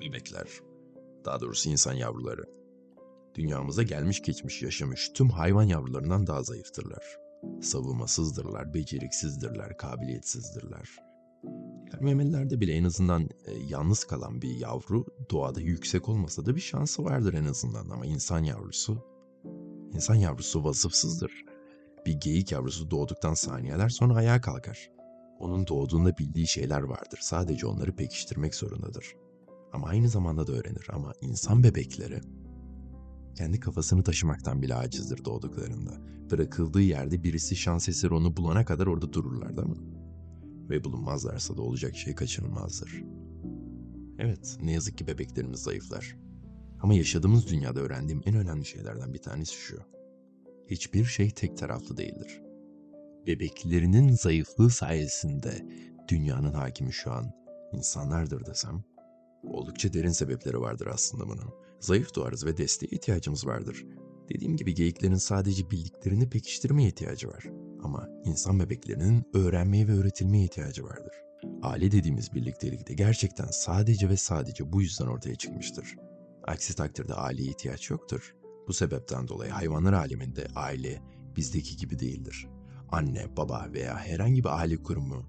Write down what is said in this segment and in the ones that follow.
Bebekler, daha doğrusu insan yavruları. Dünyamıza gelmiş geçmiş yaşamış tüm hayvan yavrularından daha zayıftırlar. Savunmasızdırlar, beceriksizdirler, kabiliyetsizdirler. Yani memelilerde bile en azından e, yalnız kalan bir yavru doğada yüksek olmasa da bir şansı vardır en azından ama insan yavrusu insan yavrusu vasıfsızdır. Bir geyik yavrusu doğduktan saniyeler sonra ayağa kalkar. Onun doğduğunda bildiği şeyler vardır. Sadece onları pekiştirmek zorundadır. Ama aynı zamanda da öğrenir. Ama insan bebekleri kendi kafasını taşımaktan bile acizdir doğduklarında. Bırakıldığı yerde birisi şans eseri onu bulana kadar orada dururlar değil mi? Ve bulunmazlarsa da olacak şey kaçınılmazdır. Evet, ne yazık ki bebeklerimiz zayıflar. Ama yaşadığımız dünyada öğrendiğim en önemli şeylerden bir tanesi şu. Hiçbir şey tek taraflı değildir. Bebeklerinin zayıflığı sayesinde dünyanın hakimi şu an insanlardır desem, oldukça derin sebepleri vardır aslında bunun. Zayıf doğarız ve desteğe ihtiyacımız vardır. Dediğim gibi geyiklerin sadece bildiklerini pekiştirmeye ihtiyacı var. Ama insan bebeklerinin öğrenmeye ve öğretilmeye ihtiyacı vardır. Aile dediğimiz birliktelik de gerçekten sadece ve sadece bu yüzden ortaya çıkmıştır. Aksi takdirde aileye ihtiyaç yoktur. Bu sebepten dolayı hayvanlar aleminde aile bizdeki gibi değildir. Anne, baba veya herhangi bir aile kurumu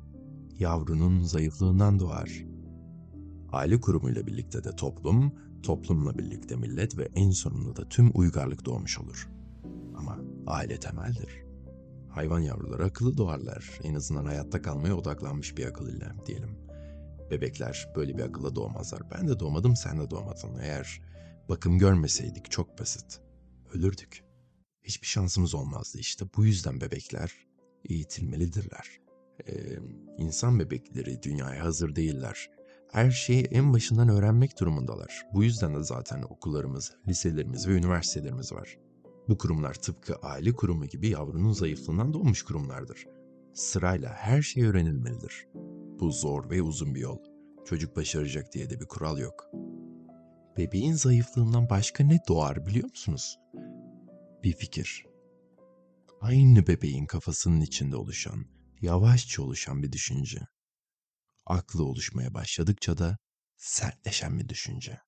yavrunun zayıflığından doğar. Aile kurumuyla birlikte de toplum, toplumla birlikte millet ve en sonunda da tüm uygarlık doğmuş olur. Ama aile temeldir. Hayvan yavruları akıllı doğarlar. En azından hayatta kalmaya odaklanmış bir akıl ile diyelim. Bebekler böyle bir akılla doğmazlar. Ben de doğmadım, sen de doğmadın. Eğer bakım görmeseydik çok basit. Ölürdük. Hiçbir şansımız olmazdı işte. Bu yüzden bebekler eğitilmelidirler. Ee, insan bebekleri dünyaya hazır değiller. Her şeyi en başından öğrenmek durumundalar. Bu yüzden de zaten okullarımız, liselerimiz ve üniversitelerimiz var. Bu kurumlar tıpkı aile kurumu gibi yavrunun zayıflığından doğmuş kurumlardır. Sırayla her şey öğrenilmelidir. Bu zor ve uzun bir yol. Çocuk başaracak diye de bir kural yok. Bebeğin zayıflığından başka ne doğar biliyor musunuz? Bir fikir. Aynı bebeğin kafasının içinde oluşan, yavaşça oluşan bir düşünce. Aklı oluşmaya başladıkça da sertleşen bir düşünce.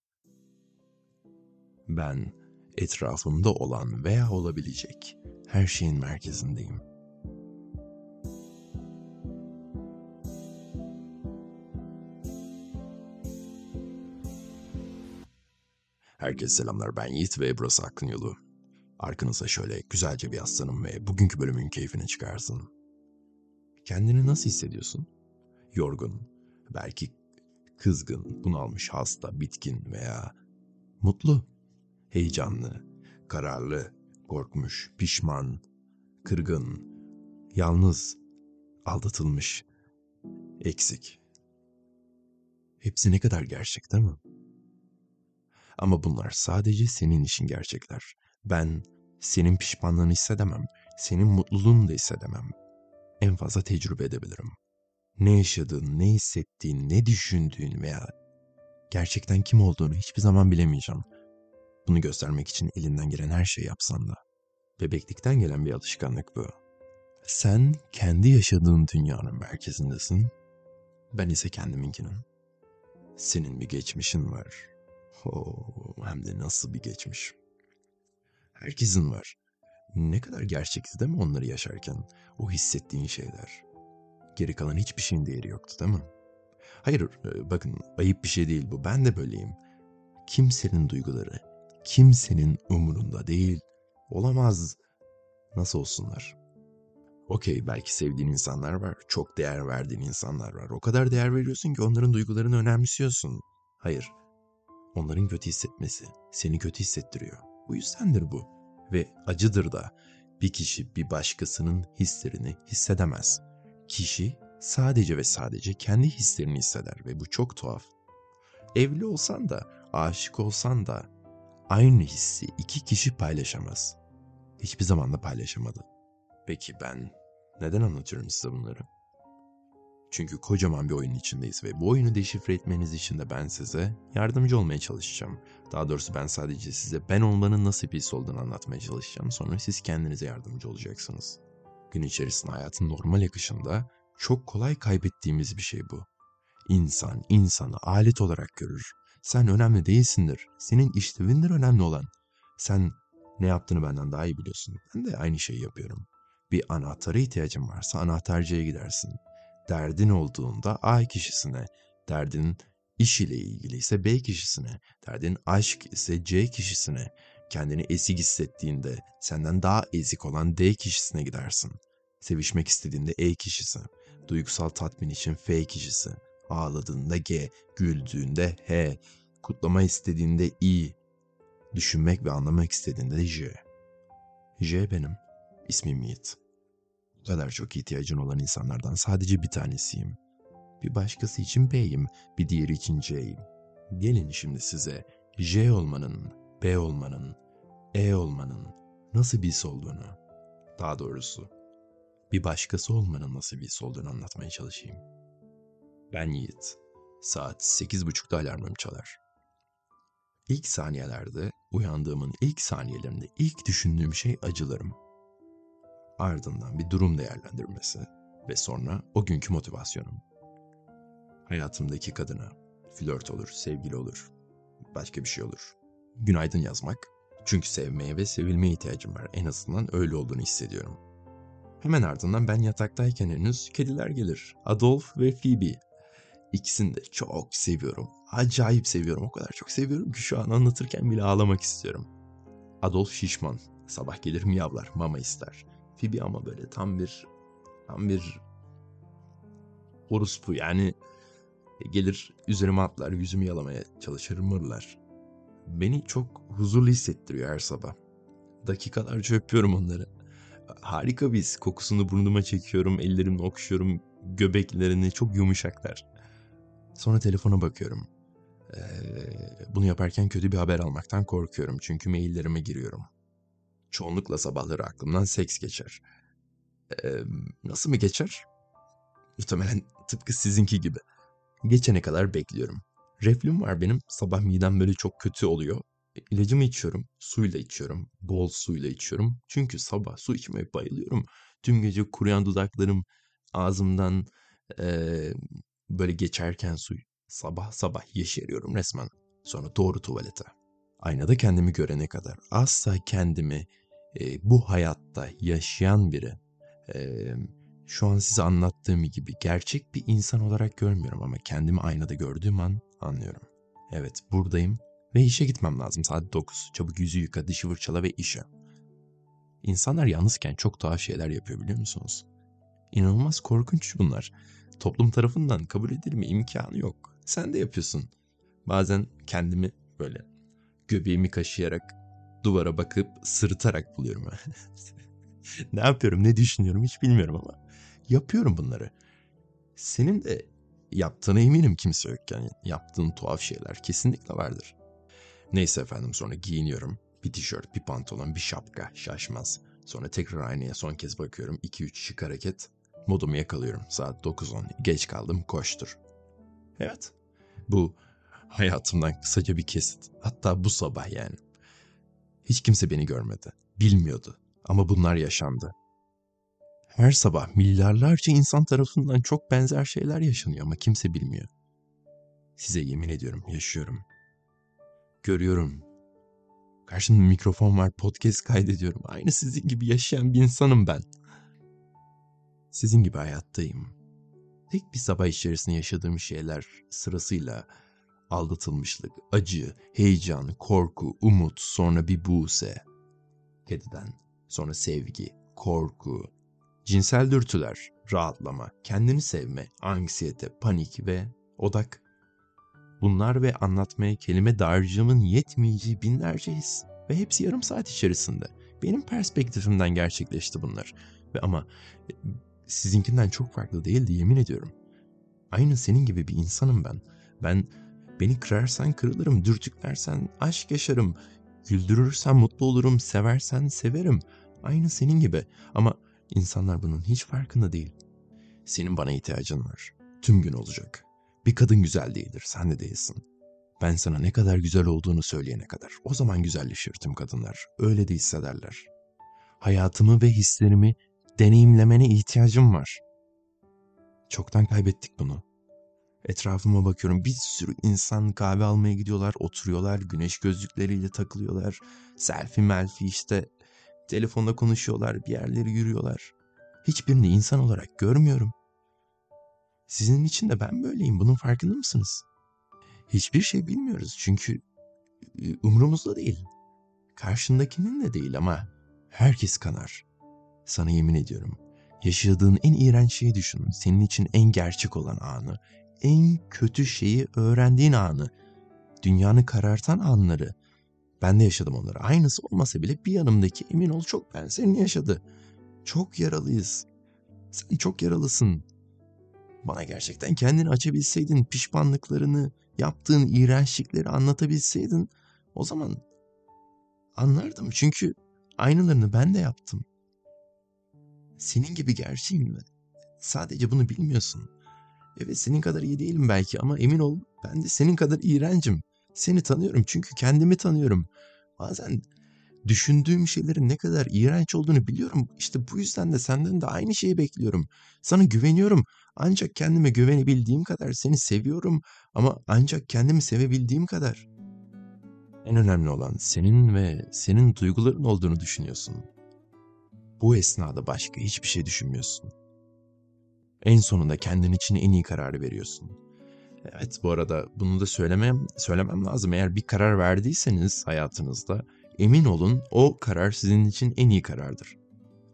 Ben etrafımda olan veya olabilecek her şeyin merkezindeyim. Herkese selamlar ben Yiğit ve burası Aklın Yolu. Arkanıza şöyle güzelce bir yaslanın ve bugünkü bölümün keyfini çıkarsın. Kendini nasıl hissediyorsun? Yorgun, belki kızgın, bunalmış, hasta, bitkin veya mutlu, heyecanlı, kararlı, korkmuş, pişman, kırgın, yalnız, aldatılmış, eksik. Hepsi ne kadar gerçek değil mi? Ama bunlar sadece senin için gerçekler. Ben senin pişmanlığını hissedemem, senin mutluluğunu da hissedemem. En fazla tecrübe edebilirim. Ne yaşadığın, ne hissettiğin, ne düşündüğün veya gerçekten kim olduğunu hiçbir zaman bilemeyeceğim. Bunu göstermek için elinden gelen her şeyi yapsan da. Bebeklikten gelen bir alışkanlık bu. Sen kendi yaşadığın dünyanın merkezindesin. Ben ise kendiminkinin. Senin bir geçmişin var. Oh, hem de nasıl bir geçmiş. Herkesin var. Ne kadar gerçekti değil mi onları yaşarken? O hissettiğin şeyler. Geri kalan hiçbir şeyin değeri yoktu değil mi? Hayır e, bakın ayıp bir şey değil bu. Ben de böyleyim. Kimsenin duyguları, kimsenin umurunda değil. Olamaz. Nasıl olsunlar? Okey belki sevdiğin insanlar var. Çok değer verdiğin insanlar var. O kadar değer veriyorsun ki onların duygularını önemsiyorsun. Hayır. Onların kötü hissetmesi seni kötü hissettiriyor. Bu yüzdendir bu. Ve acıdır da bir kişi bir başkasının hislerini hissedemez. Kişi sadece ve sadece kendi hislerini hisseder ve bu çok tuhaf. Evli olsan da, aşık olsan da aynı hissi iki kişi paylaşamaz. Hiçbir zaman da paylaşamadı. Peki ben neden anlatıyorum size bunları? Çünkü kocaman bir oyunun içindeyiz ve bu oyunu deşifre etmeniz için de ben size yardımcı olmaya çalışacağım. Daha doğrusu ben sadece size ben olmanın nasıl bir his olduğunu anlatmaya çalışacağım. Sonra siz kendinize yardımcı olacaksınız. Gün içerisinde hayatın normal akışında çok kolay kaybettiğimiz bir şey bu. İnsan insanı alet olarak görür. Sen önemli değilsindir. Senin işlevindir önemli olan. Sen ne yaptığını benden daha iyi biliyorsun. Ben de aynı şeyi yapıyorum. Bir anahtara ihtiyacın varsa anahtarcıya gidersin. Derdin olduğunda A kişisine, derdin iş ile ilgili ise B kişisine, derdin aşk ise C kişisine, kendini ezik hissettiğinde senden daha ezik olan D kişisine gidersin. Sevişmek istediğinde E kişisi, duygusal tatmin için F kişisi, ağladığında G, güldüğünde H, kutlama istediğinde I, düşünmek ve anlamak istediğinde de J. J benim, ismim Yiğit. Bu kadar çok ihtiyacın olan insanlardan sadece bir tanesiyim. Bir başkası için B'yim, bir diğeri için C'yim. Gelin şimdi size J olmanın, B olmanın, E olmanın nasıl bir his olduğunu, daha doğrusu bir başkası olmanın nasıl bir his olduğunu anlatmaya çalışayım. Ben Yiğit. Saat sekiz buçukta alarmım çalar. İlk saniyelerde, uyandığımın ilk saniyelerinde ilk düşündüğüm şey acılarım. Ardından bir durum değerlendirmesi ve sonra o günkü motivasyonum. Hayatımdaki kadına, flört olur, sevgili olur, başka bir şey olur. Günaydın yazmak. Çünkü sevmeye ve sevilmeye ihtiyacım var. En azından öyle olduğunu hissediyorum. Hemen ardından ben yataktayken henüz kediler gelir. Adolf ve Phoebe. İkisini de çok seviyorum. Acayip seviyorum. O kadar çok seviyorum ki şu an anlatırken bile ağlamak istiyorum. Adolf şişman. Sabah gelir miyavlar, mama ister. Phoebe ama böyle tam bir tam bir orospu yani gelir üzerime atlar, yüzümü yalamaya çalışır, mırlar. Beni çok huzurlu hissettiriyor her sabah. Dakikalarca öpüyorum onları. Harika bir Kokusunu burnuma çekiyorum, ellerimle okşuyorum göbeklerini. Çok yumuşaklar. Sonra telefona bakıyorum. Ee, bunu yaparken kötü bir haber almaktan korkuyorum. Çünkü maillerime giriyorum. Çoğunlukla sabahları aklımdan seks geçer. Ee, nasıl mı geçer? Muhtemelen tıpkı sizinki gibi. Geçene kadar bekliyorum. Reflüm var benim. Sabah midem böyle çok kötü oluyor. İlacımı içiyorum. Suyla içiyorum. Bol suyla içiyorum. Çünkü sabah su içmeye bayılıyorum. Tüm gece kuruyan dudaklarım ağzımdan ee, böyle geçerken suyu. Sabah sabah yeşeriyorum resmen. Sonra doğru tuvalete. Aynada kendimi görene kadar asla kendimi e, bu hayatta yaşayan biri e, şu an size anlattığım gibi gerçek bir insan olarak görmüyorum ama kendimi aynada gördüğüm an anlıyorum. Evet buradayım ve işe gitmem lazım saat 9. Çabuk yüzü yıka, dişi fırçala ve işe. İnsanlar yalnızken çok tuhaf şeyler yapıyor biliyor musunuz? İnanılmaz korkunç bunlar. Toplum tarafından kabul edilme imkanı yok. Sen de yapıyorsun. Bazen kendimi böyle göbeğimi kaşıyarak duvara bakıp sırıtarak buluyorum. ne yapıyorum, ne düşünüyorum hiç bilmiyorum ama yapıyorum bunları. Senin de yaptığına eminim kimse yokken yaptığın tuhaf şeyler kesinlikle vardır. Neyse efendim sonra giyiniyorum. Bir tişört, bir pantolon, bir şapka şaşmaz. Sonra tekrar aynaya son kez bakıyorum. 2-3 şık hareket. Modumu yakalıyorum. Saat 9-10. Geç kaldım koştur. Evet. Bu hayatımdan kısaca bir kesit. Hatta bu sabah yani. Hiç kimse beni görmedi. Bilmiyordu. Ama bunlar yaşandı. Her sabah milyarlarca insan tarafından çok benzer şeyler yaşanıyor ama kimse bilmiyor. Size yemin ediyorum yaşıyorum. Görüyorum. Karşımda mikrofon var, podcast kaydediyorum. Aynı sizin gibi yaşayan bir insanım ben. Sizin gibi hayattayım. Tek bir sabah içerisinde yaşadığım şeyler sırasıyla aldatılmışlık, acı, heyecan, korku, umut, sonra bir buğse. Kediden, sonra sevgi, korku, cinsel dürtüler, rahatlama, kendini sevme, anksiyete, panik ve odak. Bunlar ve anlatmaya kelime dağarcığımın yetmeyeceği binlerce his ve hepsi yarım saat içerisinde. Benim perspektifimden gerçekleşti bunlar. Ve ama e, sizinkinden çok farklı değildi yemin ediyorum. Aynı senin gibi bir insanım ben. Ben beni kırarsan kırılırım, dürtüklersen aşk yaşarım, güldürürsen mutlu olurum, seversen severim. Aynı senin gibi ama insanlar bunun hiç farkında değil. Senin bana ihtiyacın var. Tüm gün olacak. Bir kadın güzel değildir, sen de değilsin. Ben sana ne kadar güzel olduğunu söyleyene kadar. O zaman güzelleşir tüm kadınlar. Öyle de hissederler. Hayatımı ve hislerimi deneyimlemene ihtiyacım var. Çoktan kaybettik bunu. Etrafıma bakıyorum bir sürü insan kahve almaya gidiyorlar, oturuyorlar, güneş gözlükleriyle takılıyorlar. Selfie melfi işte telefonda konuşuyorlar, bir yerleri yürüyorlar. Hiçbirini insan olarak görmüyorum. Sizin için de ben böyleyim. Bunun farkında mısınız? Hiçbir şey bilmiyoruz çünkü e, umurumuzda değil. Karşındakinin de değil ama herkes kanar. Sana yemin ediyorum. Yaşadığın en iğrenç şeyi düşün. Senin için en gerçek olan anı, en kötü şeyi öğrendiğin anı, dünyanı karartan anları. Ben de yaşadım onları. Aynısı olmasa bile bir yanımdaki emin ol çok benzerini yaşadı. Çok yaralıyız. Sen çok yaralısın. Bana gerçekten kendini açabilseydin, pişmanlıklarını, yaptığın iğrençlikleri anlatabilseydin o zaman anlardım. Çünkü aynılarını ben de yaptım. Senin gibi gerçeğim mi? Sadece bunu bilmiyorsun. Evet senin kadar iyi değilim belki ama emin ol ben de senin kadar iğrencim. Seni tanıyorum çünkü kendimi tanıyorum. Bazen düşündüğüm şeylerin ne kadar iğrenç olduğunu biliyorum. İşte bu yüzden de senden de aynı şeyi bekliyorum. Sana güveniyorum. Ancak kendime güvenebildiğim kadar seni seviyorum ama ancak kendimi sevebildiğim kadar. En önemli olan senin ve senin duyguların olduğunu düşünüyorsun. Bu esnada başka hiçbir şey düşünmüyorsun. En sonunda kendin için en iyi kararı veriyorsun. Evet bu arada bunu da söylemem, söylemem lazım. Eğer bir karar verdiyseniz hayatınızda emin olun o karar sizin için en iyi karardır.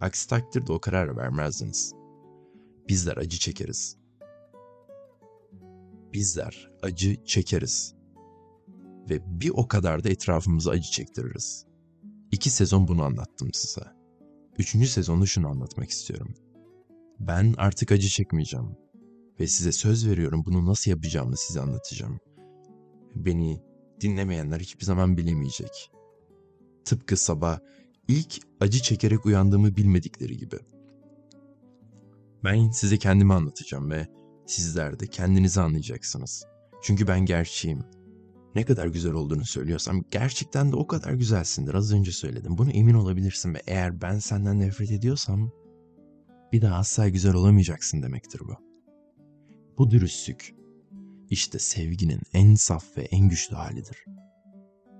Aksi takdirde o kararı vermezdiniz. Bizler acı çekeriz. Bizler acı çekeriz. Ve bir o kadar da etrafımıza acı çektiririz. İki sezon bunu anlattım size. Üçüncü sezonda şunu anlatmak istiyorum. Ben artık acı çekmeyeceğim. Ve size söz veriyorum bunu nasıl yapacağımı size anlatacağım. Beni dinlemeyenler hiçbir zaman bilemeyecek. Tıpkı sabah ilk acı çekerek uyandığımı bilmedikleri gibi. Ben size kendimi anlatacağım ve sizler de kendinizi anlayacaksınız. Çünkü ben gerçeğim. Ne kadar güzel olduğunu söylüyorsam gerçekten de o kadar güzelsindir. Az önce söyledim. Bunu emin olabilirsin ve eğer ben senden nefret ediyorsam bir daha asla güzel olamayacaksın demektir bu. Bu dürüstlük işte sevginin en saf ve en güçlü halidir.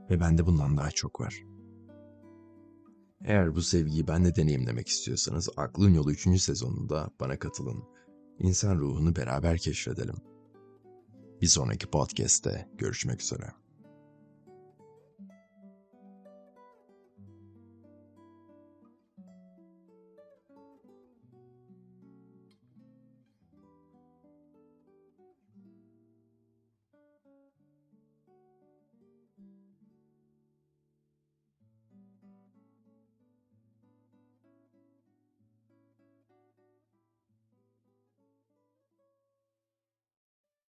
Ve bende bundan daha çok var. Eğer bu sevgiyi ben de deneyimlemek istiyorsanız Aklın Yolu 3. sezonunda bana katılın. İnsan ruhunu beraber keşfedelim. Bir sonraki podcast'te görüşmek üzere.